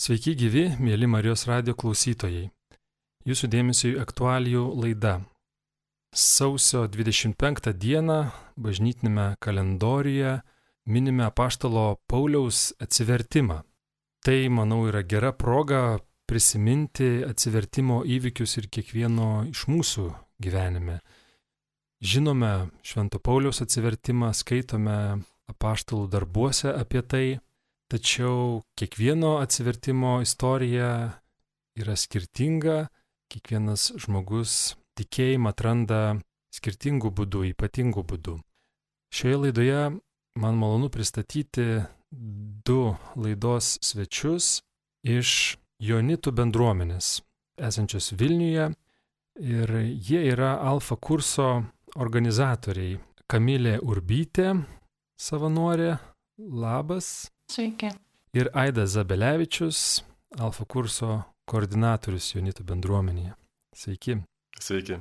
Sveiki gyvi, mėly Marijos radio klausytojai. Jūsų dėmesio į aktualijų laidą. Sausio 25 dieną bažnytinėme kalendoriuje minime apaštalo Pauliaus atsivertimą. Tai, manau, yra gera proga prisiminti atsivertimo įvykius ir kiekvieno iš mūsų gyvenime. Žinome Švento Pauliaus atsivertimą, skaitome apaštalų darbuose apie tai Tačiau kiekvieno atsivertimo istorija yra skirtinga, kiekvienas žmogus tikėjimą atranda skirtingų būdų, ypatingų būdų. Šioje laidoje man malonu pristatyti du laidos svečius iš Jonitų bendruomenės, esančios Vilniuje, ir jie yra Alfa kurso organizatoriai. Kamilė Urbytė, savanorė, labas. Sveiki. Ir Aidas Zabelevičius, Alfa kurso koordinatorius Jonitų bendruomenėje. Sveiki. Sveiki.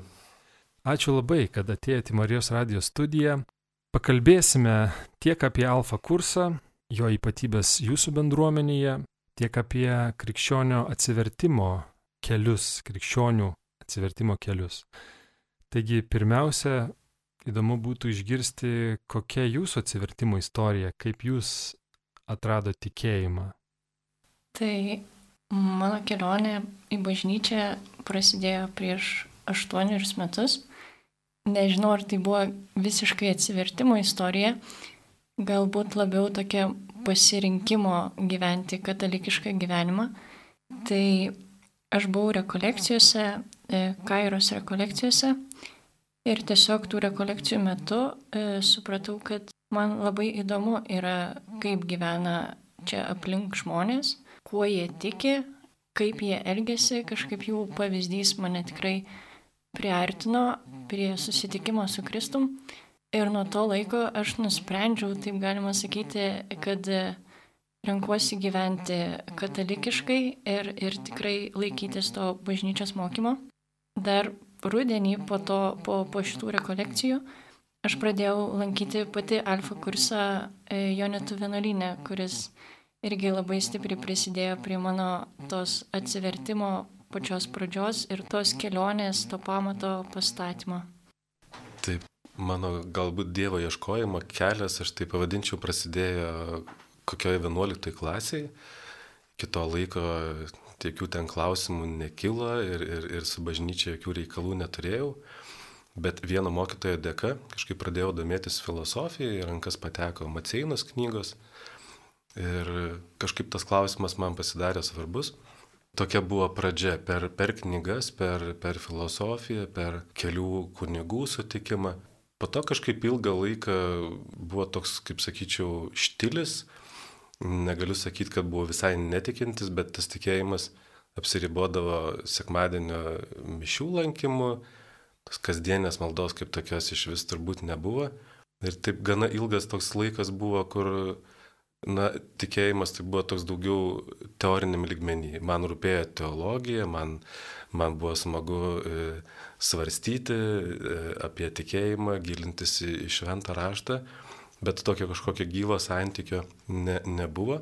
Ačiū labai, kad atėjote į Marijos radijos studiją. Pakalbėsime tiek apie Alfa kursą, jo ypatybės jūsų bendruomenėje, tiek apie krikščionio atsivertimo kelius, krikščionių atsivertimo kelius. Taigi, pirmiausia, įdomu būtų išgirsti, kokia jūsų atsivertimo istorija, kaip jūs atrado tikėjimą? Tai mano kelionė į bažnyčią prasidėjo prieš aštuonerius metus. Nežinau, ar tai buvo visiškai atsivertimo istorija, galbūt labiau tokia pasirinkimo gyventi katalikišką gyvenimą. Tai aš buvau rekolekcijose, e, Kairos rekolekcijose ir tiesiog tų rekolekcijų metu e, supratau, kad Man labai įdomu yra, kaip gyvena čia aplink žmonės, kuo jie tiki, kaip jie elgesi, kažkaip jų pavyzdys mane tikrai priartino prie susitikimo su Kristum. Ir nuo to laiko aš nusprendžiau, taip galima sakyti, kad renkuosi gyventi katalikiškai ir, ir tikrai laikytis to bažnyčios mokymo. Dar rudenį po, to, po, po šitų rekolekcijų Aš pradėjau lankyti pati alfa kursą e, Jonetų vienuolynę, kuris irgi labai stipriai prisidėjo prie mano tos atsivertimo pačios pradžios ir tos kelionės, to pamato pastatymo. Taip, mano galbūt Dievo ieškojimo kelias, aš tai pavadinčiau, prasidėjo kokioje 11 klasėje. Kito laiko jokių ten klausimų nekilo ir, ir, ir su bažnyčia jokių reikalų neturėjau. Bet vieno mokytojo dėka kažkaip pradėjau domėtis filosofija, į rankas pateko Maceinos knygos ir kažkaip tas klausimas man pasidarė svarbus. Tokia buvo pradžia per, per knygas, per, per filosofiją, per kelių kunigų sutikimą. Po to kažkaip ilgą laiką buvo toks, kaip sakyčiau, štilis. Negaliu sakyti, kad buvo visai netikintis, bet tas tikėjimas apsiribodavo sekmadienio mišių lankymu kasdienės maldos kaip tokios iš vis turbūt nebuvo. Ir taip gana ilgas toks laikas buvo, kur, na, tikėjimas tai buvo toks daugiau teoriniam lygmenį. Man rūpėjo teologija, man, man buvo smagu e, svarstyti e, apie tikėjimą, gilintis į, į šventą raštą, bet tokio kažkokio gyvo santykio ne, nebuvo.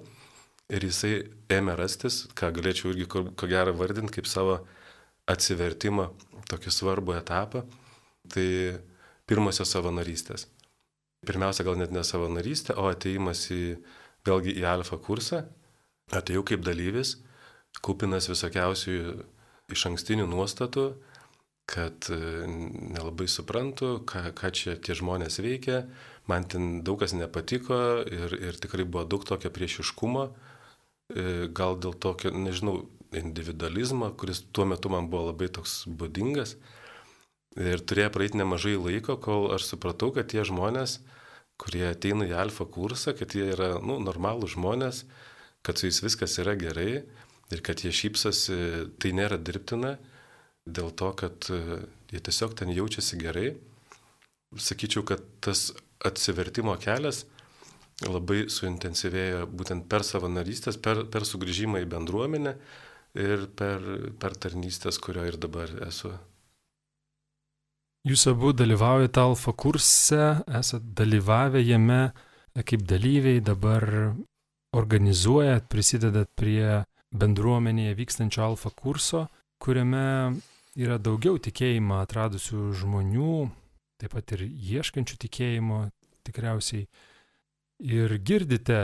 Ir jisai ėmė rastis, ką galėčiau irgi ko, ko gero vardinti kaip savo atsivertimą tokį svarbų etapą, tai pirmosios savanorystės. Pirmiausia, gal net ne savanorystė, o ateimas į, vėlgi į alfa kursą. Atėjau kaip dalyvis, kupinas visokiausių iš ankstinių nuostatų, kad e, nelabai suprantu, ką, ką čia tie žmonės veikia, man ten daug kas nepatiko ir, ir tikrai buvo daug tokio priešiškumo, e, gal dėl tokio, nežinau, individualizmą, kuris tuo metu man buvo labai toks būdingas. Ir turėjo praeiti nemažai laiko, kol aš supratau, kad tie žmonės, kurie ateina į alfa kursą, kad jie yra nu, normalų žmonės, kad su jais viskas yra gerai ir kad jie šypsosi, tai nėra dirbtina, dėl to, kad e, jie tiesiog ten jaučiasi gerai. Sakyčiau, kad tas atsivertimo kelias labai suintensyvėjo būtent per savanorystės, per, per sugrįžimą į bendruomenę ir per, per tarnystės, kurio ir dabar esu. Jūs abu dalyvaujate alfa kurse, esate dalyvavę jame kaip dalyviai, dabar organizuojat, prisidedat prie bendruomenėje vykstančio alfa kurso, kuriame yra daugiau tikėjimą atradusių žmonių, taip pat ir ieškančių tikėjimo tikriausiai. Ir girdite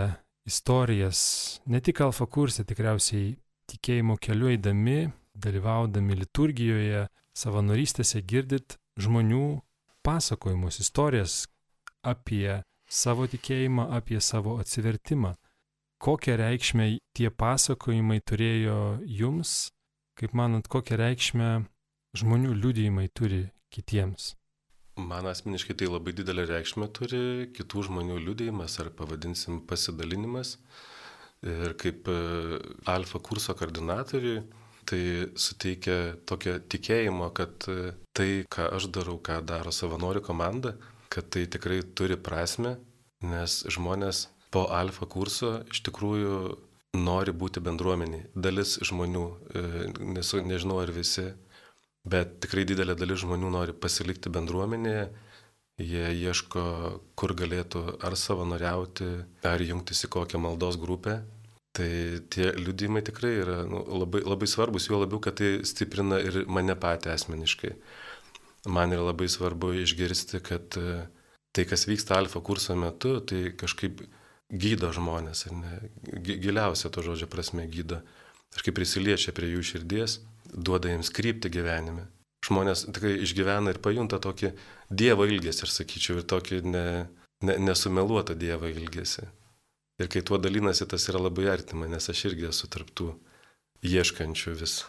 istorijas, ne tik alfa kursė, tikriausiai tikėjimo keliu eidami, dalyvaudami liturgijoje, savanorystėse girdit žmonių pasakojimus, istorijas apie savo tikėjimą, apie savo atsivertimą. Kokią reikšmę tie pasakojimai turėjo jums, kaip manot, kokią reikšmę žmonių liudijimai turi kitiems? Man asmeniškai tai labai didelę reikšmę turi kitų žmonių liudijimas ar pavadinsim pasidalinimas. Ir kaip e, alfa kurso koordinatoriui, tai suteikia tokio tikėjimo, kad e, tai, ką aš darau, ką daro savanorių komanda, kad tai tikrai turi prasme, nes žmonės po alfa kurso iš tikrųjų nori būti bendruomeniai. Dalis žmonių, e, nesu, nežinau ar visi, bet tikrai didelė dalis žmonių nori pasilikti bendruomenėje, jie ieško, kur galėtų ar savanoriauti, ar jungtis į kokią maldos grupę. Tai tie liudymai tikrai yra nu, labai, labai svarbus, juo labiau, kad tai stiprina ir mane patį asmeniškai man yra labai svarbu išgirsti, kad e, tai, kas vyksta alfa kurso metu, tai kažkaip gydo žmonės, ne, giliausia to žodžio prasme gydo. Kažkaip prisiliečia prie jų širdies, duoda jiems krypti gyvenime. Žmonės tikrai išgyvena ir pajunta tokį Dievo ilgesį, aš sakyčiau, ir tokį ne, ne, nesumeluotą Dievo ilgesį. Ir kai tuo dalinasi, tas yra labai artima, nes aš irgi esu tarptų ieškančių vis.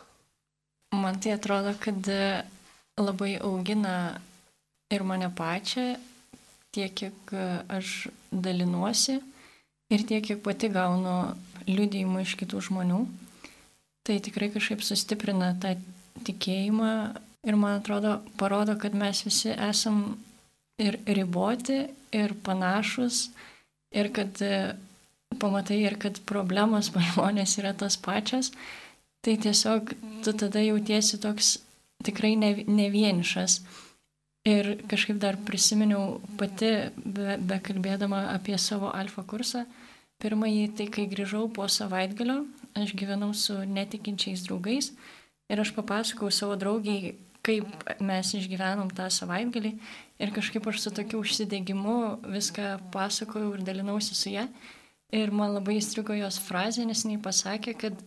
Man tai atrodo, kad labai augina ir mane pačią, tiek kiek aš dalinuosi ir tiek kiek pati gaunu liudijimų iš kitų žmonių. Tai tikrai kažkaip sustiprina tą tikėjimą ir man atrodo parodo, kad mes visi esam ir riboti, ir panašus, ir kad pamatai, ir kad problemos žmonės yra tos pačios. Tai tiesiog tu tada jautiesi toks tikrai ne, ne vienišas. Ir kažkaip dar prisiminiau pati, be, be kalbėdama apie savo alfa kursą, pirmąjį tai, kai grįžau po savaitgalio, aš gyvenau su netikinčiais draugais ir aš papasakau savo draugiai, kaip mes išgyvenom tą savaitgalį ir kažkaip aš su tokiu užsidegimu viską pasakojau ir dalinausi su ją. Ir man labai įstrigo jos frazė, nes jinai pasakė, kad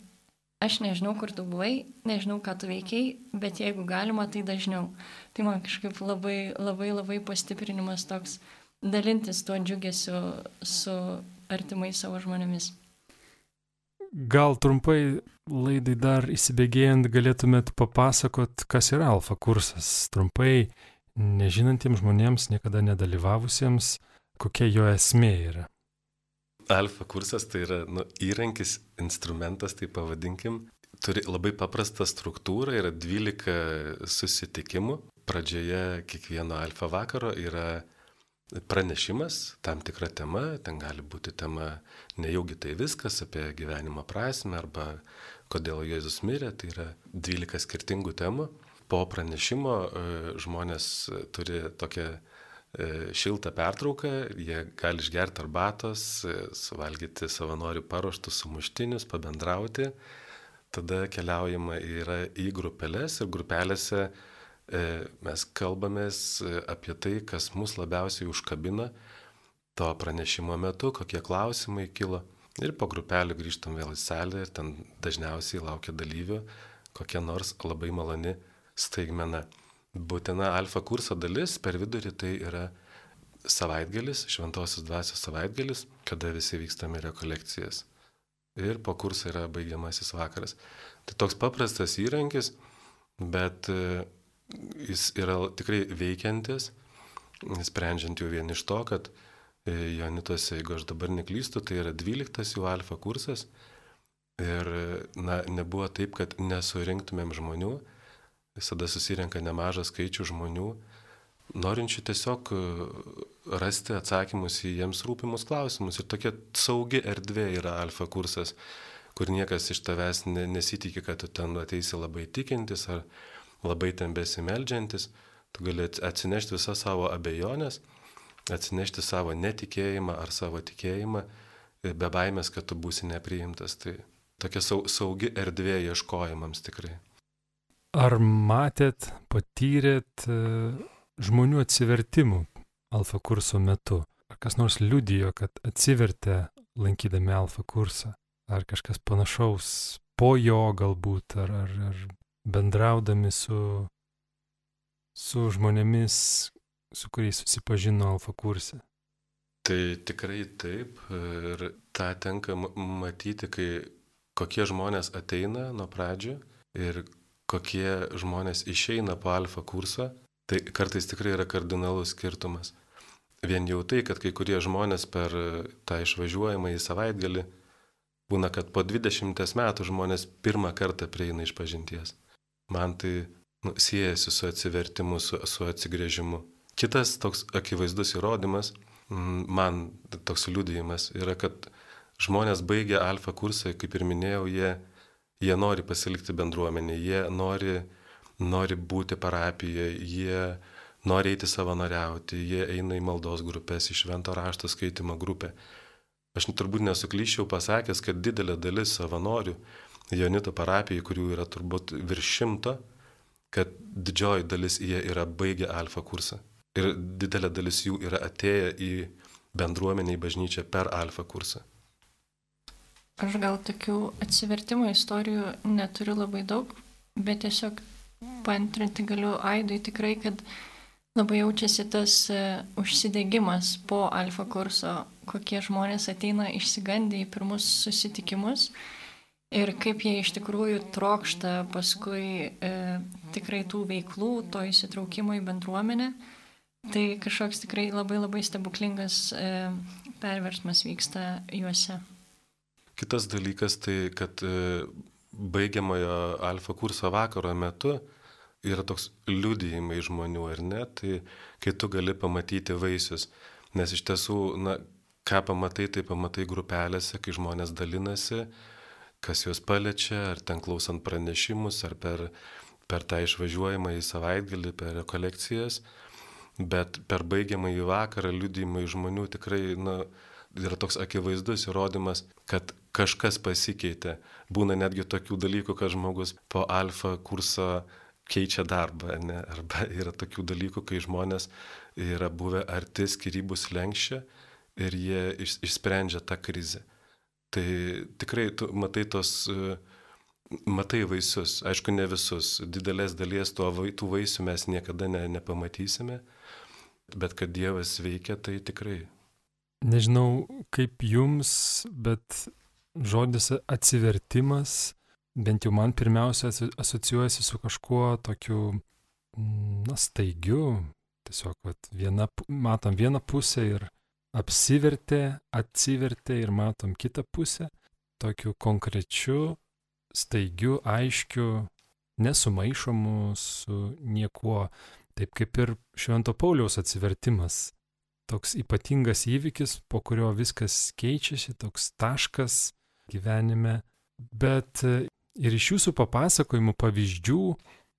aš nežinau, kur tu buvai, nežinau, ką tu veikiai, bet jeigu galima, tai dažniau. Tai man kažkaip labai, labai, labai pastiprinimas toks dalintis tuo džiugesiu su artimai savo žmonėmis. Gal trumpai laidai dar įsibėgėjant galėtumėt papasakot, kas yra alfa kursas. Trumpai, nežinantiems žmonėms, niekada nedalyvavusiems, kokia jo esmė yra. Alfa kursas tai yra nu, įrankis, instrumentas, tai pavadinkim. Turi labai paprastą struktūrą, yra 12 susitikimų. Pradžioje kiekvieno alfa vakaro yra pranešimas, tam tikra tema, ten gali būti tema nejaugi tai viskas apie gyvenimo prasme arba kodėl Jėzus mirė, tai yra 12 skirtingų temų. Po pranešimo e, žmonės turi tokią šiltą pertrauką, jie gali išgerti arbatos, e, suvalgyti savanorių paruoštus sumuštinius, pabendrauti. Tada keliaujama yra į grupelės ir grupelėse e, mes kalbamės apie tai, kas mus labiausiai užkabina to pranešimo metu, kokie klausimai kilo. Ir po grupelį grįžtam vėl į salę ir ten dažniausiai laukia dalyvių kokia nors labai maloni staigmena būtina alfa kurso dalis per vidurį tai yra savaitgalis, šventosios dvasios savaitgalis, kada visi vykstame rekolekcijas. Ir po kurso yra baigiamasis vakaras. Tai toks paprastas įrankis, bet e, jis yra tikrai veikiantis, sprendžiant jau vien iš to, kad e, Jonitose, jeigu aš dabar neklystu, tai yra 12 jų alfa kursas. Ir na, nebuvo taip, kad nesurinktumėm žmonių, visada susirenka nemažas skaičių žmonių, norinčių tiesiog e, rasti atsakymus į jiems rūpimus klausimus. Ir tokia saugi erdvė yra alfa kursas, kur niekas iš tavęs nesitikė, kad tu ten ateisi labai tikintis ar labai ten besimeldžiantis. Tu gali atsinešti visą savo abejonės, atsinešti savo netikėjimą ar savo tikėjimą, be baimės, kad tu būsi nepriimtas. Tai tokia saugi erdvė ieškojimams tikrai. Ar matėt, patyrėt e, žmonių atsivertimų alfa kurso metu? Ar kas nors liudijo, kad atsivertė lankydami alfa kursą? Ar kažkas panašaus po jo galbūt, ar, ar, ar bendraudami su, su žmonėmis, su kuriais susipažino alfa kursą? Tai tikrai taip ir tą tenka matyti, kai kokie žmonės ateina nuo pradžių ir kokie žmonės išeina po alfa kursą, tai kartais tikrai yra kardinalus skirtumas. Vien jau tai, kad kai kurie žmonės per tą išvažiuojamą į savaitgalį būna, kad po 20 metų žmonės pirmą kartą prieina iš pažinties. Man tai nu, siejasi su atsivertimu, su, su atsigrėžimu. Kitas toks akivaizdus įrodymas, man toks liūdėjimas, yra, kad žmonės baigia alfa kursą, kaip ir minėjau, jie, jie nori pasilikti bendruomenė, jie nori, nori būti parapijoje, jie nori eiti savanoriauti, jie eina į maldos grupės, į švento rašto skaitimo grupę. Aš turbūt nesuklyščiau pasakęs, kad didelė dalis savanorių Jonito parapijai, kurių yra turbūt virš šimto, kad didžioji dalis jie yra baigę alfa kursą. Ir didelė dalis jų yra atėję į bendruomenę, į bažnyčią per alfa kursą. Aš gal tokių atsivertimo istorijų neturiu labai daug, bet tiesiog pantrinti galiu Aidui tikrai, kad Labai jaučiasi tas e, užsidegimas po alfa kurso, kokie žmonės ateina išsigandę į pirmus susitikimus ir kaip jie iš tikrųjų trokšta paskui e, tikrai tų veiklų, to įsitraukimo į bendruomenę. Tai kažkoks tikrai labai labai stebuklingas e, perversmas vyksta juose. Kitas dalykas tai, kad e, baigiamojo alfa kurso vakaro metu yra toks liudijimai žmonių, ar ne, tai kai tu gali pamatyti vaisius, nes iš tiesų, na, ką pamatai, tai pamatai grupelėse, kai žmonės dalinasi, kas juos paliečia, ar ten klausant pranešimus, ar per, per tą išvažiuojamą į savaitgalį, per rekolekcijas, bet per baigiamą į vakarą liudijimai žmonių tikrai, na, yra toks akivaizdus įrodymas, kad kažkas pasikeitė. Būna netgi tokių dalykų, kad žmogus po alfa kurso keičia darbą, ne? arba yra tokių dalykų, kai žmonės yra buvę arti skirybų slengščia ir jie iš, išsprendžia tą krizę. Tai tikrai tu matai tos, matai vaisius, aišku, ne visus, didelės dalies to, tų vaisių mes niekada ne, nepamatysime, bet kad Dievas veikia, tai tikrai. Nežinau kaip jums, bet žodis atsivertimas bent jau man pirmiausia asocijuojasi su kažkuo tokiu, mm, na, staigiu, tiesiog vat, viena, matom vieną pusę ir apsivertė, atsivertė ir matom kitą pusę, tokiu konkrečiu, staigiu, aiškiu, nesumaišomu su niekuo, taip kaip ir Švento Pauliaus atsivertimas. Toks ypatingas įvykis, po kurio viskas keičiasi, toks taškas gyvenime, bet Ir iš jūsų papasakojimų pavyzdžių,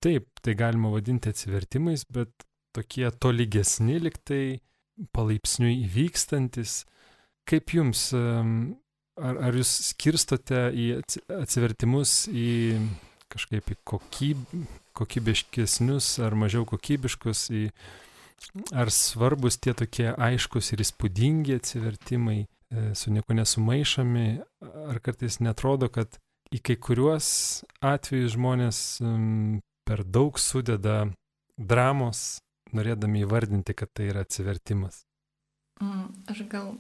taip, tai galima vadinti atsivertimais, bet tokie tolygesni liktai, palaipsniui įvykstantis. Kaip jums, ar, ar jūs skirstote į atsivertimus į kažkaip į kokyb, kokybiškesnius ar mažiau kokybiškus, į, ar svarbus tie tokie aiškus ir įspūdingi atsivertimai, e, su nieko nesumaišami, ar kartais netrodo, kad į kai kuriuos atvejus žmonės um, per daug sudeda dramos, norėdami įvardinti, kad tai yra atsivertimas. Mm, aš gal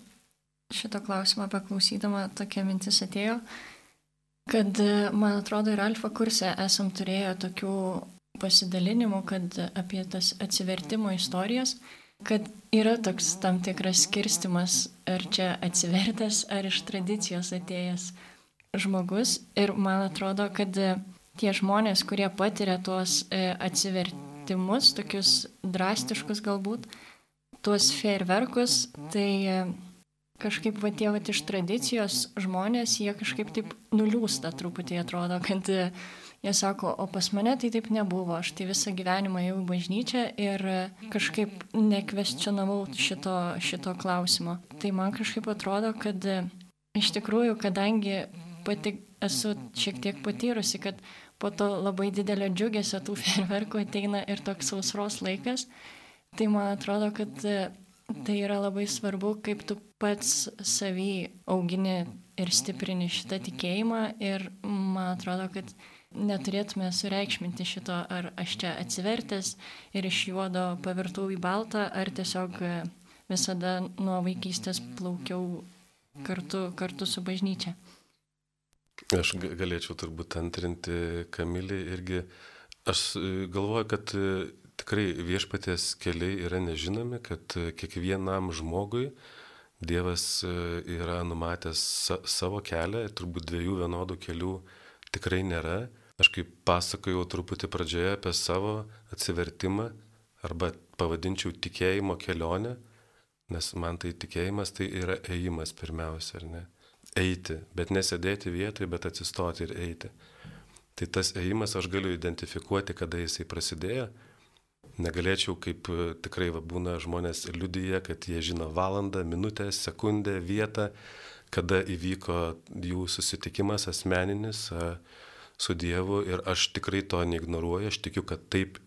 šito klausimo paklausydama tokia mintis atėjo, kad man atrodo ir alfa kurse esam turėję tokių pasidalinimų, kad apie tas atsivertimo istorijas, kad yra toks tam tikras skirstimas, ar čia atsivertęs, ar iš tradicijos atėjęs žmogus. Ir man atrodo, kad e, tie žmonės, kurie patiria tuos e, atsivertimus, tokius drastiškus galbūt, tuos fejerverkus, tai e, kažkaip va tie va iš tradicijos žmonės, jie kažkaip taip nuliūsta truputį atrodo, kad jie sako, o pas mane tai taip nebuvo, aš tai visą gyvenimą jau į bažnyčią ir kažkaip nekvestionavau šito, šito klausimo. Tai man kažkaip atrodo, kad iš tikrųjų, kadangi pati esu šiek tiek patyrusi, kad po to labai didelio džiugesio tų ferverkų ateina ir toks sausros laikas. Tai man atrodo, kad e, tai yra labai svarbu, kaip tu pats savį augini ir stiprini šitą tikėjimą. Ir man atrodo, kad neturėtume sureikšminti šito, ar aš čia atsivertęs ir iš juodo pavirtau į baltą, ar tiesiog e, visada nuo vaikystės plaukiau kartu, kartu su bažnyčia. Aš galėčiau turbūt antrinti Kamilį irgi. Aš e, galvoju, kad e, tikrai viešpatės keliai yra nežinomi, kad kiekvienam žmogui Dievas yra numatęs savo kelią, turbūt dviejų vienodų kelių tikrai nėra. Aš kaip pasakojau truputį pradžioje apie savo atsivertimą arba pavadinčiau tikėjimo kelionę, nes man tai tikėjimas tai yra ėjimas pirmiausia, ar ne? eiti, bet nesėdėti vietoje, bet atsistoti ir eiti. Tai tas ėjimas aš galiu identifikuoti, kada jisai prasidėjo. Negalėčiau, kaip tikrai va, būna žmonės liudyje, kad jie žino valandą, minutę, sekundę, vietą, kada įvyko jų susitikimas asmeninis su Dievu ir aš tikrai to neignoruoju, aš tikiu, kad taip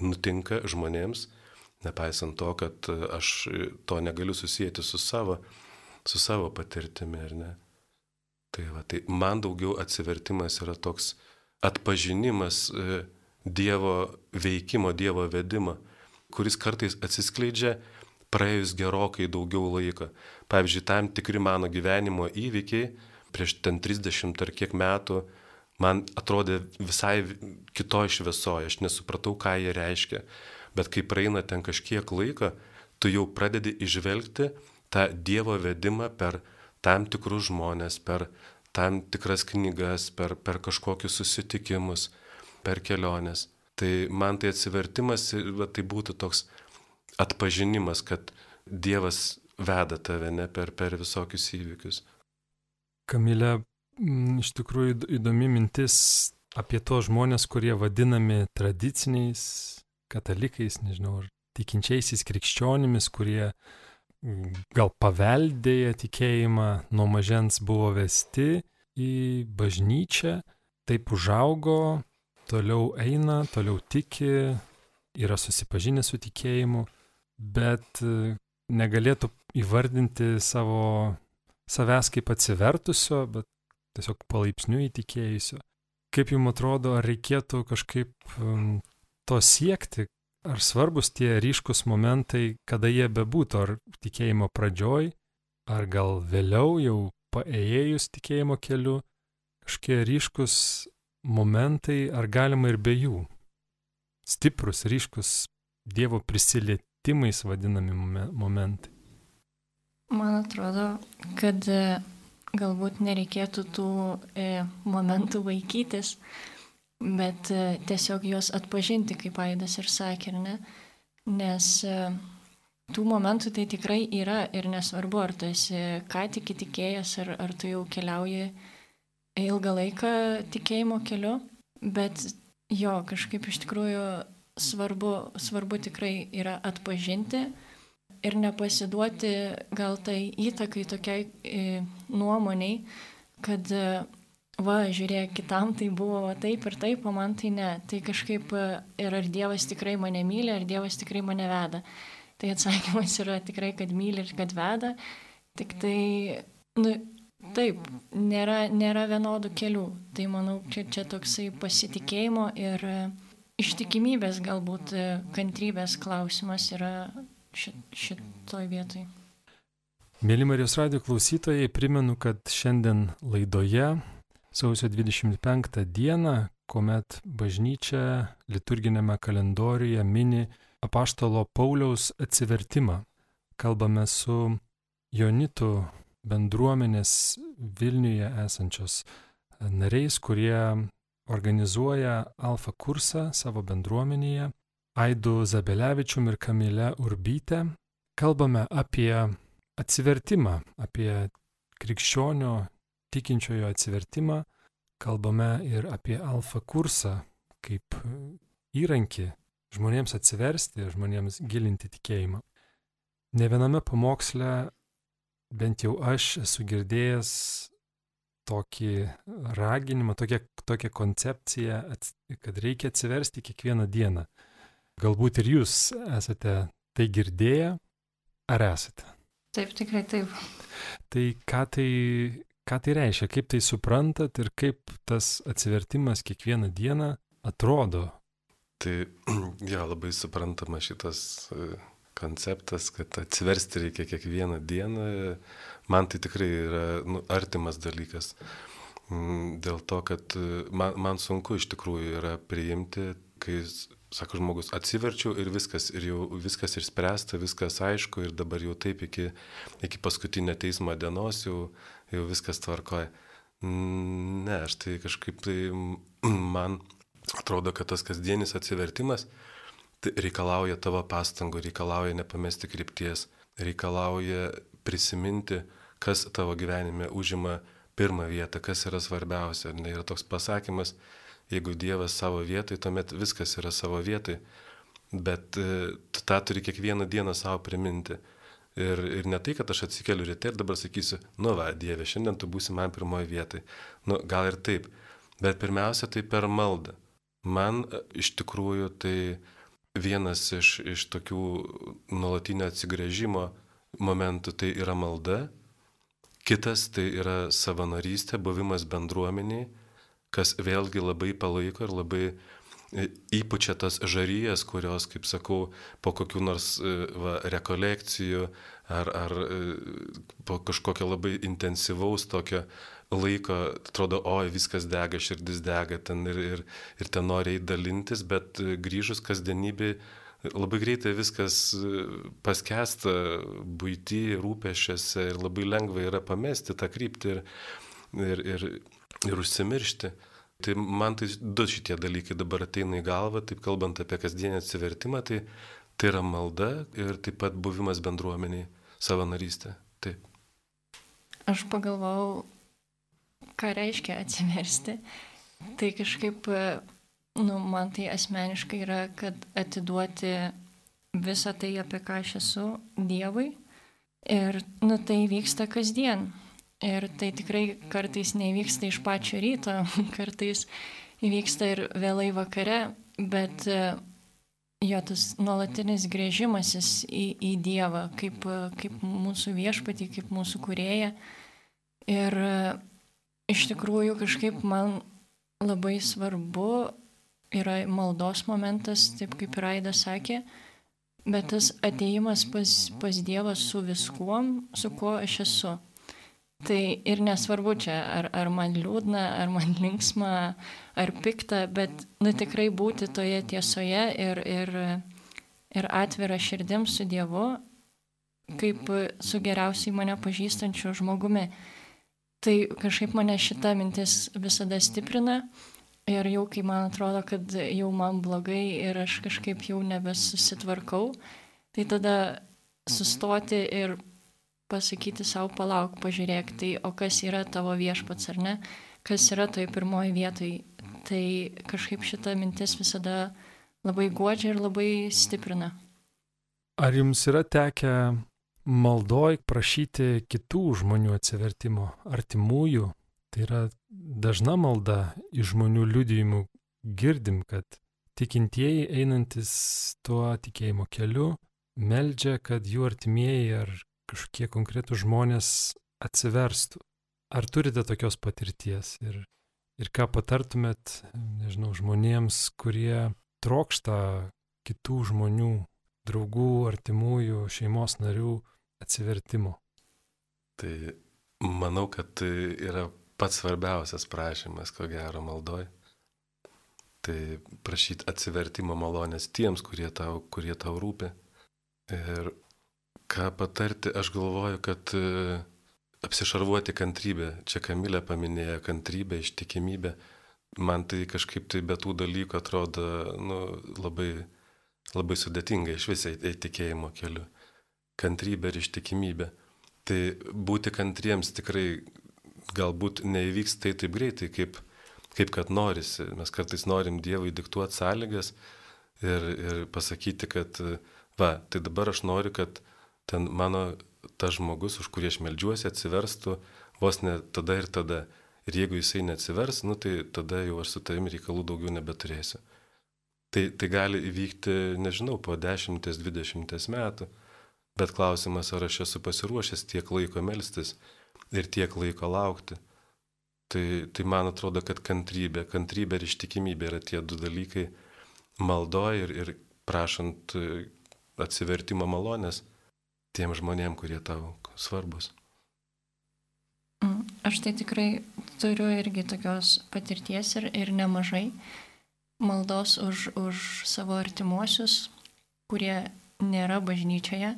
nutinka žmonėms, nepaisant to, kad e, aš to negaliu susijęti su savo, su savo patirtimi, ar ne. Tai, va, tai man daugiau atsivertimas yra toks atpažinimas e, Dievo veikimo, Dievo vedimo, kuris kartais atsiskleidžia praėjus gerokai daugiau laiko. Pavyzdžiui, tam tikri mano gyvenimo įvykiai prieš ten 30 ar kiek metų man atrodė visai kitoj šviesoje, aš nesupratau, ką jie reiškia. Bet kai praeina ten kažkiek laiko, tu jau pradedi išvelgti tą Dievo vedimą per tam tikrus žmonės, per tam tikras knygas, per, per kažkokius susitikimus, per keliones. Tai man tai atsivertimas, tai būtų toks atpažinimas, kad Dievas veda tave ne per, per visokius įvykius. Kamilė, iš tikrųjų įdomi mintis apie tos žmonės, kurie vadinami tradiciniais katalikais, nežinau, ar tikinčiaisiais krikščionimis, kurie gal paveldėję tikėjimą nuo mažens buvo vesti į bažnyčią, taip užaugo, toliau eina, toliau tiki, yra susipažinę su tikėjimu, bet e, negalėtų įvardinti savo savęs kaip atsivertusio, bet tiesiog palaipsniui įtikėjusio. Kaip jums atrodo, ar reikėtų kažkaip to siekti, ar svarbus tie ryškus momentai, kada jie bebūtų, ar tikėjimo pradžioj, ar gal vėliau jau paėjus tikėjimo keliu, kažkokie ryškus momentai, ar galima ir be jų. Stiprus, ryškus Dievo prisilietimais vadinami momentai. Man atrodo, kad e, galbūt nereikėtų tų e, momentų vaikytis, bet e, tiesiog juos atpažinti, kaip Aidas ir sakė, ne? nes tų momentų tai tikrai yra ir nesvarbu, ar tu esi ką tik įtikėjęs, ar, ar tu jau keliauji ilgą laiką tikėjimo keliu, bet jo kažkaip iš tikrųjų svarbu, svarbu tikrai yra atpažinti ir nepasiduoti gal tai įtakai tokiai e, nuomoniai, kad va, žiūrėk, kitam tai buvo va, taip ir taip, o man tai ne. Tai kažkaip e, ir ar Dievas tikrai mane myli, ar Dievas tikrai mane veda. Tai atsakymas yra tikrai, kad myli ir kad veda. Tik tai, nu, taip, nėra, nėra vienodų kelių. Tai manau, čia, čia toksai pasitikėjimo ir e, ištikimybės galbūt e, kantrybės klausimas yra šit, šitoj vietoj. Mėly Marijos radio klausytojai, primenu, kad šiandien laidoje sausio 25 dieną, kuomet bažnyčia liturginėme kalendoriuje mini apaštalo Pauliaus atsivertimą. Kalbame su Jonitų bendruomenės Vilniuje esančios nariais, kurie organizuoja alfa kursą savo bendruomenėje, Aidu Zabelevičium ir Kamilė Urbytė. Kalbame apie atsivertimą, apie krikščionio tikinčiojo atsivertimą, kalbame ir apie alfa kursą kaip įrankį žmonėms atsiversti, žmonėms gilinti tikėjimą. Ne viename pamoksle, bent jau aš esu girdėjęs tokį raginimą, tokią, tokią koncepciją, kad reikia atsiversti kiekvieną dieną. Galbūt ir jūs esate tai girdėję, ar esate? Taip, tikrai taip. Tai ką tai, ką tai reiškia, kaip tai suprantat ir kaip tas atsivertimas kiekvieną dieną atrodo? Tai, ja, labai suprantama šitas konceptas, kad atsiversti reikia kiekvieną dieną, man tai tikrai yra nu, artimas dalykas. Mm, dėl to, kad man, man sunku iš tikrųjų yra priimti, kai, sako žmogus, atsiverčiau ir viskas, ir jau viskas išspręsta, viskas aišku, ir dabar jau taip iki, iki paskutinio teismo dienos jau, jau viskas tvarkoja. Mm, ne, aš tai kažkaip tai man atrodo, kad tas kasdienis atsivertimas, Tai reikalauja tavo pastangų, reikalauja nepamesti krypties, reikalauja prisiminti, kas tavo gyvenime užima pirmą vietą, kas yra svarbiausia. Ne, yra toks pasakymas, jeigu Dievas savo vietai, tuomet viskas yra savo vietai, bet e, tą turi kiekvieną dieną savo priminti. Ir, ir ne tai, kad aš atsikeliu ryte ir dabar sakysiu, nu va, Dieve, šiandien tu būsi man pirmoji vietai. Nu, gal ir taip, bet pirmiausia tai per maldą. Man e, iš tikrųjų tai vienas iš, iš tokių nuolatinio atsigrėžimo momentų tai yra malda, kitas tai yra savanorystė, buvimas bendruomeniai, kas vėlgi labai palaiko ir labai e, įpučia tas žaryjas, kurios, kaip sakau, po kokių nors e, va, rekolekcijų ar, ar e, po kažkokio labai intensyvaus tokio laiko, atrodo, oi, viskas dega, širdis dega ten ir, ir, ir ten nori dalintis, bet grįžus kasdienybė labai greitai viskas e, paskesta būti, rūpešiuose ir labai lengva yra pamesti tą kryptį ir, ir, ir, ir užsimiršti. Tai man tai du šitie dalykai dabar ateina į galvą, taip kalbant apie kasdienį atsivertimą, tai, tai yra malda ir taip pat buvimas bendruomeniai, savanorystė. Taip. Aš pagalvojau, ką reiškia atsiversti, tai kažkaip, nu, man tai asmeniškai yra, kad atiduoti visą tai, apie ką aš esu Dievui. Ir, nu, tai vyksta kasdien. Ir tai tikrai kartais nevyksta iš pačio ryto, kartais įvyksta ir vėlai vakare, bet jo tas nuolatinis grėžimasis į, į Dievą, kaip, kaip mūsų viešpatį, kaip mūsų kurėją. Ir Iš tikrųjų, kažkaip man labai svarbu yra maldos momentas, taip kaip Raida sakė, bet tas ateimas pas, pas Dievą su viskuom, su kuo aš esu. Tai ir nesvarbu čia, ar, ar man liūdna, ar man linksma, ar pikta, bet nu, tikrai būti toje tiesoje ir, ir, ir atvira širdim su Dievu, kaip su geriausiai mane pažįstančiu žmogumi. Tai kažkaip mane šita mintis visada stiprina ir jau kai man atrodo, kad jau man blogai ir aš kažkaip jau nebesusitvarkau, tai tada sustoti ir pasakyti savo palauk, pažiūrėk, tai o kas yra tavo viešpats ar ne, kas yra toj pirmoji vietoj, tai kažkaip šita mintis visada labai godžia ir labai stiprina. Ar jums yra tekę maldoj prašyti kitų žmonių atsivertimo, artimųjų. Tai yra dažna malda iš žmonių liudijimų girdim, kad tikintieji einantis tuo tikėjimo keliu meldžia, kad jų artimieji ar kažkokie konkretų žmonės atsiverstų. Ar turite tokios patirties ir, ir ką patartumėt, nežinau, žmonėms, kurie trokšta kitų žmonių, draugų, artimųjų, šeimos narių atsivertimo? Tai manau, kad yra pats svarbiausias prašymas, ko gero maldoj. Tai prašyti atsivertimo malonės tiems, kurie tau, kurie tau rūpi. Ir ką patarti, aš galvoju, kad e, apsišarvuoti kantrybę. Čia Kamilė paminėjo kantrybę, ištikimybę. Man tai kažkaip tai be tų dalykų atrodo nu, labai, labai sudėtinga iš visai įtikėjimo keliu kantrybę ir ištikimybę. Tai būti kantriems tikrai galbūt neįvyks tai taip greitai, kaip, kaip kad norisi. Mes kartais norim Dievui diktuoti sąlygas ir, ir pasakyti, kad va, tai dabar aš noriu, kad ten mano tas žmogus, už kurį aš melžiuosi, atsiverstų vos ne tada ir tada. Ir jeigu jisai neatsivers, nu, tai tada jau aš su tavimi reikalų daugiau nebeturėsiu. Tai, tai gali įvykti, nežinau, po 10-20 metų. Bet klausimas, ar aš esu pasiruošęs tiek laiko melstis ir tiek laiko laukti. Tai, tai man atrodo, kad kantrybė, kantrybė ir ištikimybė yra tie du dalykai maldoje ir, ir prašant atsivertimo malonės tiem žmonėm, kurie tau svarbus. Mm, aš tai tikrai turiu irgi tokios patirties ir, ir nemažai maldos už, už savo artimuosius, kurie nėra bažnyčioje.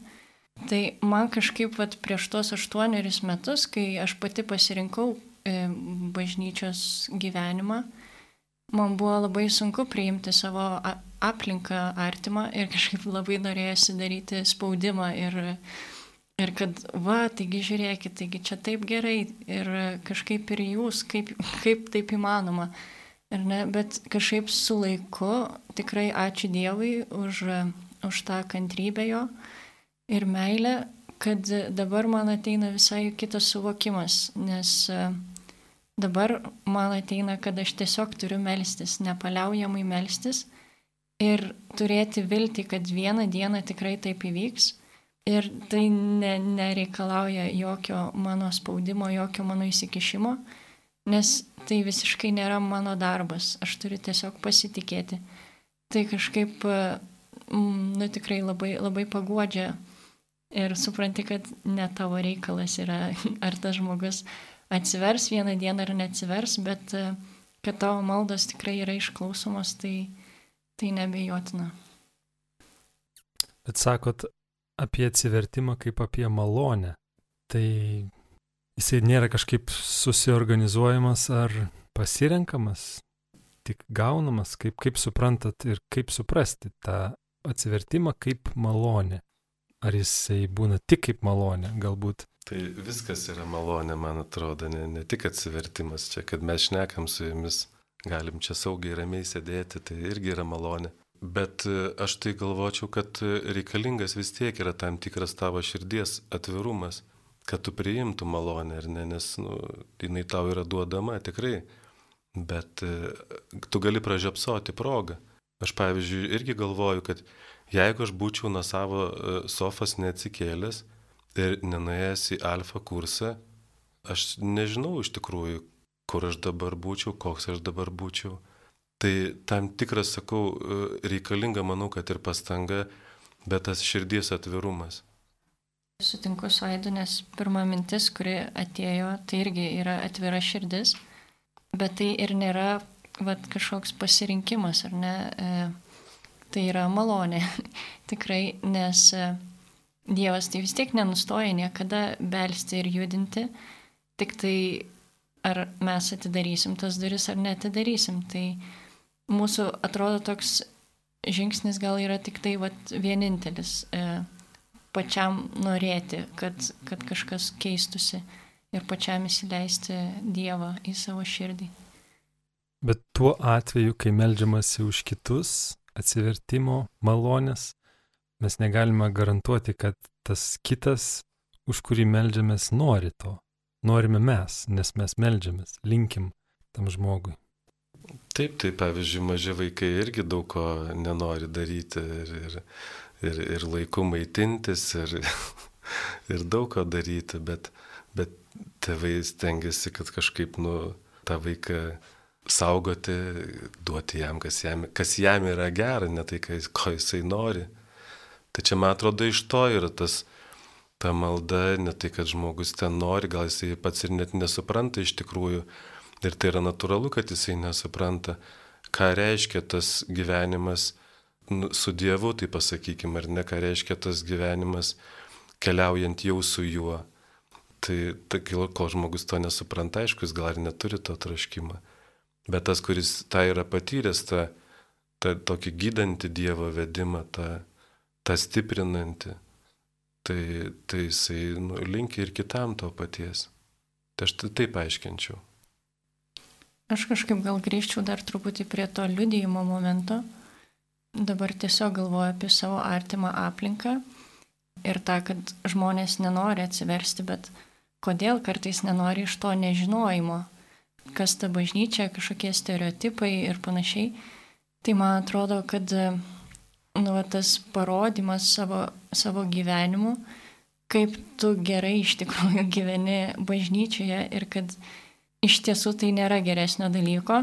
Tai man kažkaip vat, prieš tos aštuonerius metus, kai aš pati pasirinkau e, bažnyčios gyvenimą, man buvo labai sunku priimti savo aplinką artimą ir kažkaip labai norėjosi daryti spaudimą ir, ir kad, va, taigi žiūrėkit, taigi čia taip gerai ir kažkaip ir jūs, kaip, kaip taip įmanoma. Ir ne, bet kažkaip su laiku tikrai ačiū Dievui už, už tą kantrybę jo ir meilę, kad dabar man ateina visai kitas suvokimas, nes uh, Dabar man ateina, kad aš tiesiog turiu melstis, nepaliaujamai melstis ir turėti viltį, kad vieną dieną tikrai taip įvyks. Ir tai ne, nereikalauja jokio mano spaudimo, jokio mano įsikišimo, nes tai visiškai nėra mano darbas, aš turiu tiesiog pasitikėti. Tai kažkaip, nu tikrai labai, labai paguodžia ir supranti, kad ne tavo reikalas yra, ar tas žmogus atsivers vieną dieną ar neatsivers, bet e, kad tavo maldos tikrai yra išklausomos, tai, tai nebejotina. Bet sakot apie atsivertimą kaip apie malonę. Tai jisai nėra kažkaip susiorganizuojamas ar pasirenkamas, tik gaunamas, kaip, kaip suprantat ir kaip suprasti tą atsivertimą kaip malonę. Ar jisai būna tik kaip malonė, galbūt Tai viskas yra malonė, man atrodo, ne, ne tik atsivertimas čia, kad mes šnekam su jumis, galim čia saugiai ramiai sėdėti, tai irgi yra malonė. Bet e, aš tai galvočiau, kad reikalingas vis tiek yra tam tikras tavo širdies atvirumas, kad tu priimtų malonę, ar ne, nes nu, jinai tau yra duodama tikrai, bet e, tu gali pražiopsoti progą. Aš pavyzdžiui irgi galvoju, kad jeigu aš būčiau nuo savo e, sofas neatsikėlęs, ir nenuėjęs į alfa kursą, aš nežinau iš tikrųjų, kur aš dabar būčiau, koks aš dabar būčiau. Tai tam tikras, sakau, reikalinga, manau, kad ir pastanga, bet tas širdies atvirumas. Sutinku su Aidu, nes pirma mintis, kuri atėjo, tai irgi yra atvira širdis, bet tai ir nėra vat, kažkoks pasirinkimas, ar ne? E, tai yra malonė, tikrai, nes e, Dievas tai vis tiek nenustoja niekada belsti ir judinti, tik tai ar mes atidarysim tas duris ar netidarysim. Tai mūsų atrodo toks žingsnis gal yra tik tai vat, vienintelis e, pačiam norėti, kad, kad kažkas keistusi ir pačiam įsileisti Dievą į savo širdį. Bet tuo atveju, kai melžiamasi už kitus, atsivertimo malonės, mes negalime garantuoti, kad tas kitas, už kurį melžiamės, nori to. Norime mes, nes mes melžiamės, linkim tam žmogui. Taip, tai pavyzdžiui, maži vaikai irgi daug ko nenori daryti ir, ir, ir, ir laiku maitintis ir, ir daug ko daryti, bet, bet tėvai stengiasi, kad kažkaip, nu, tą vaiką saugoti, duoti jam, kas jam, kas jam yra gera, ne tai, ko jisai nori. Tai čia, man atrodo, iš to yra tas, ta malda, ne tai, kad žmogus ten nori, gal jisai pats ir net nesupranta iš tikrųjų. Ir tai yra natūralu, kad jisai nesupranta, ką reiškia tas gyvenimas nu, su Dievu, tai pasakykime, ar ne, ką reiškia tas gyvenimas keliaujant jau su juo. Tai, tai kol žmogus to nesupranta, aišku, jis gal ir neturi to traškimą. Bet tas, kuris tą yra patyręs, tą, tą tokį gydantį Dievo vedimą, tą tą stiprinanti, tai, tai jisai nu, linkia ir kitam to paties. Tai aš tai taip aiškinčiau. Aš kažkaip gal grįžčiau dar truputį prie to liudijimo momento. Dabar tiesiog galvoju apie savo artimą aplinką ir tą, kad žmonės nenori atsiversti, bet kodėl kartais nenori iš to nežinojimo, kas ta bažnyčia, kažkokie stereotipai ir panašiai. Tai man atrodo, kad nu, tas parodimas savo, savo gyvenimu, kaip tu gerai iš tikrųjų gyveni bažnyčioje ir kad iš tiesų tai nėra geresnio dalyko,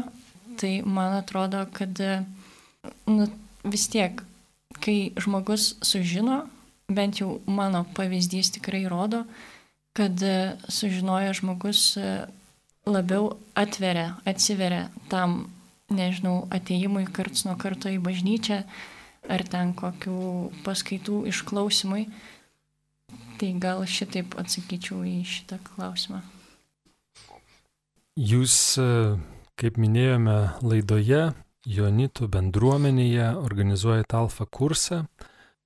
tai man atrodo, kad nu, vis tiek, kai žmogus sužino, bent jau mano pavyzdys tikrai rodo, kad e, sužinojo žmogus e, labiau atveria, atsiveria tam, nežinau, ateimui karts nuo karto į bažnyčią ar ten kokių paskaitų išklausimui. Tai gal šitaip atsakyčiau į šitą klausimą. Jūs, e, kaip minėjome laidoje, Jonitų bendruomenėje organizuojate alfa kursą.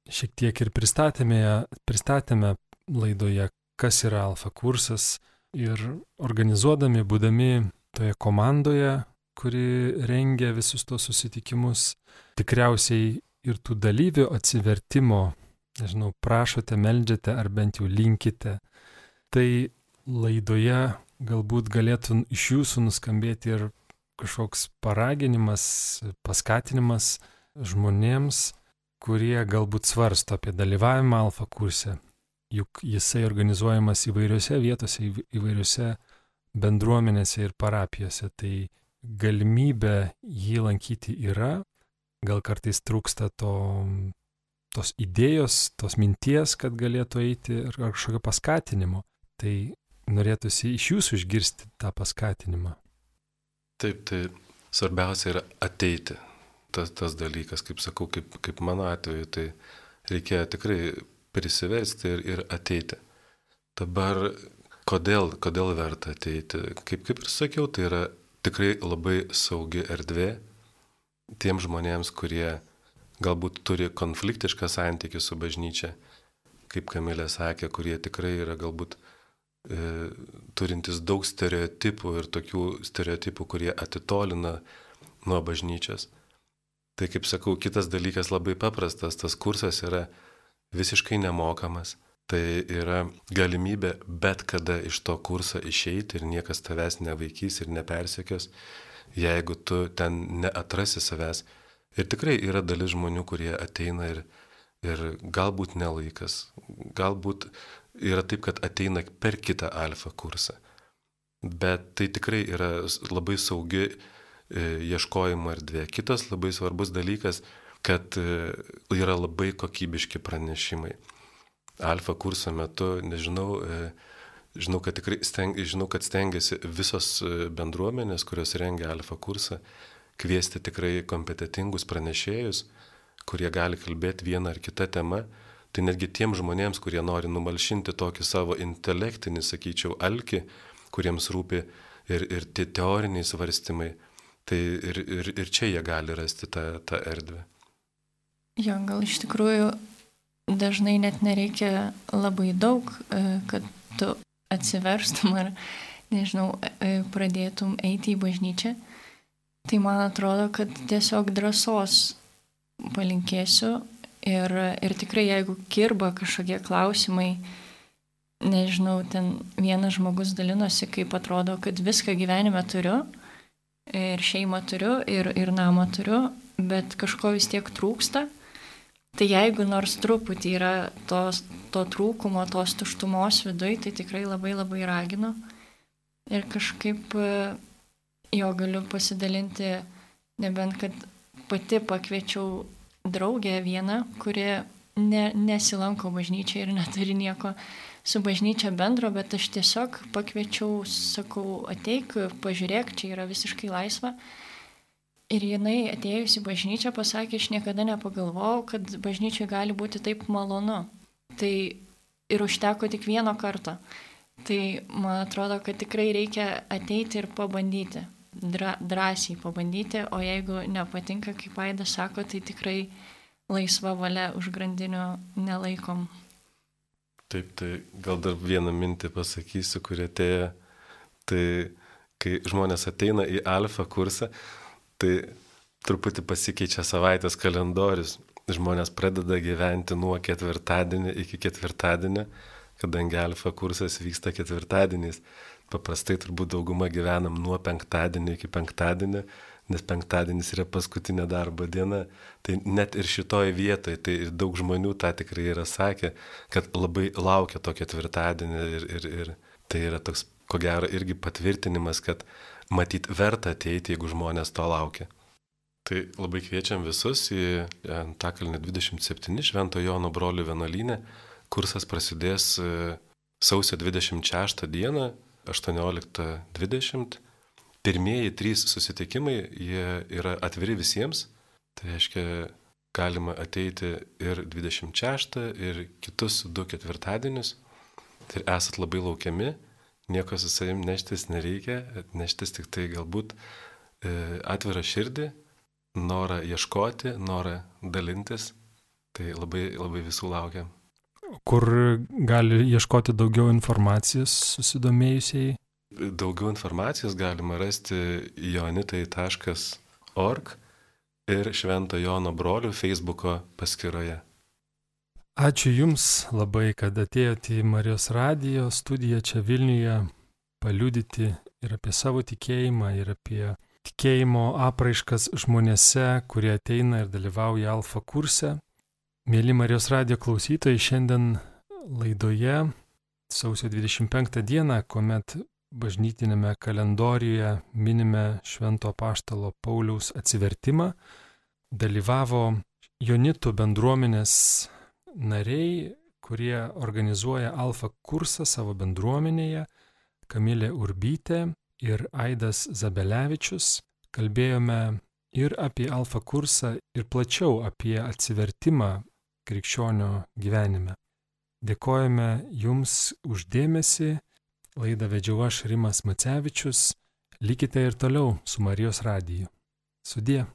Šiek tiek ir pristatėme, pristatėme laidoje, kas yra alfa kursas ir organizuodami, būdami toje komandoje, kuri rengia visus tos susitikimus, tikriausiai ir tų dalyvių atsivertimo, nežinau, prašote, meldžiate ar bent jau linkite. Tai laidoje galbūt galėtų iš jūsų nuskambėti ir kažkoks paraginimas, paskatinimas žmonėms, kurie galbūt svarsto apie dalyvavimą alfa kurse. Juk jisai organizuojamas įvairiose vietose, įvairiose bendruomenėse ir parapijose. Tai galimybė jį lankyti yra, gal kartais trūksta to, tos idėjos, tos minties, kad galėtų eiti ar kažkokio paskatinimo. Tai norėtųsi iš jūsų išgirsti tą paskatinimą. Taip, tai svarbiausia yra ateiti. Tas, tas dalykas, kaip sakau, kaip, kaip mano atveju, tai reikėjo tikrai prisiversti ir, ir ateiti. Dabar, kodėl, kodėl verta ateiti? Kaip, kaip ir sakiau, tai yra tikrai labai saugi erdvė tiem žmonėms, kurie galbūt turi konfliktišką santykių su bažnyčia, kaip Kamilė sakė, kurie tikrai yra galbūt E, turintis daug stereotipų ir tokių stereotipų, kurie atitolina nuo bažnyčios. Tai kaip sakau, kitas dalykas labai paprastas, tas kursas yra visiškai nemokamas. Tai yra galimybė bet kada iš to kurso išeiti ir niekas tavęs nevaikys ir nepersekios, jeigu tu ten neatrasi savęs. Ir tikrai yra dalis žmonių, kurie ateina ir, ir galbūt nelaikas, galbūt yra taip, kad ateina per kitą alfa kursą. Bet tai tikrai yra labai saugi e, ieškojimo erdvė. Kitas labai svarbus dalykas, kad e, yra labai kokybiški pranešimai. Alfa kurso metu, nežinau, e, žinau, kad tikrai steng, žinau, kad stengiasi visos bendruomenės, kurios rengia alfa kursą, kviesti tikrai kompetitingus pranešėjus, kurie gali kalbėti vieną ar kitą temą Tai netgi tiem žmonėms, kurie nori numalšinti tokį savo intelektinį, sakyčiau, alki, kuriems rūpi ir, ir tie teoriniai svarstymai, tai ir, ir, ir čia jie gali rasti tą, tą erdvę. Jo, gal iš tikrųjų dažnai net nereikia labai daug, e, kad tu atsiverstum ar, nežinau, e, pradėtum eiti į bažnyčią. Tai man atrodo, kad tiesiog drąsos palinkėsiu Ir, ir tikrai jeigu kirba kažkokie klausimai, nežinau, ten vienas žmogus dalinosi, kaip atrodo, kad viską gyvenime turiu, ir šeimą turiu, ir, ir namą turiu, bet kažko vis tiek trūksta. Tai jeigu nors truputį yra tos, to trūkumo, tos tuštumos viduje, tai tikrai labai labai raginu. Ir kažkaip jo galiu pasidalinti, nebent kad pati pakviečiau draugę vieną, kuri ne, nesilanko bažnyčia ir neturi nieko su bažnyčia bendro, bet aš tiesiog pakviečiau, sakau, ateik, pažiūrėk, čia yra visiškai laisva. Ir jinai atėjusi bažnyčią pasakė, aš niekada nepagalvojau, kad bažnyčiai gali būti taip malonu. Tai ir užteko tik vieno karto. Tai man atrodo, kad tikrai reikia ateiti ir pabandyti dra, drąsiai pabandyti, o jeigu nepatinka, kaip Aidas sako, tai tikrai laisva valia už grandinių nelaikom. Taip, tai gal dar vieną mintį pasakysiu, kurie atėjo. Tai kai žmonės ateina į alfa kursą, tai truputį pasikeičia savaitės kalendorius. Žmonės pradeda gyventi nuo ketvirtadienio iki ketvirtadienio, kadangi alfa kursas vyksta ketvirtadieniais. paprastai turbūt dauguma gyvenam nuo penktadienio iki penktadienio, nes penktadienis yra paskutinė darbo diena. Tai net ir šitoje vietoje, tai daug žmonių tą tikrai yra sakę, kad labai laukia to ketvirtadienį ir, ir, ir tai yra toks, ko gero, irgi patvirtinimas, kad matyt verta ateiti, jeigu žmonės to laukia. Tai labai kviečiam visus į Antakalnį 27 Švento Jono brolių vienuolynę. Kursas prasidės e, sausio 26 dieną 18.20. Pirmieji trys susitikimai, yra atviri visiems. Tai reiškia, galima ateiti ir 26, ir kitus du ketvirtadienius. Tai esat labai laukiami, nieko su savim neštis nereikia, neštis tik tai galbūt e, atvirą širdį norą ieškoti, norą dalintis. Tai labai, labai visų laukia. Kur gali ieškoti daugiau informacijos susidomėjusiai? Daugiau informacijos galima rasti jonitai.org ir Švento Jono brolių Facebooko paskyroje. Ačiū Jums labai, kad atėjote į Marijos radijo studiją čia Vilniuje paliudyti ir apie savo tikėjimą, ir apie tikėjimo apraiškas žmonėse, kurie ateina ir dalyvauja alfa kurse. Mėly Marijos radio klausytojai, šiandien laidoje sausio 25 dieną, kuomet bažnytinėme kalendorijoje minime Švento Paštalo Pauliaus atsivertimą, dalyvavo Jonitų bendruomenės nariai, kurie organizuoja alfa kursą savo bendruomenėje, Kamilė Urbytė, ir Aidas Zabelevičius. Kalbėjome ir apie alfa kursą, ir plačiau apie atsivertimą krikščionio gyvenime. Dėkojame Jums uždėmesi, laidą vedžiau aš Rimas Macevičius, likite ir toliau su Marijos radiju. Sudie.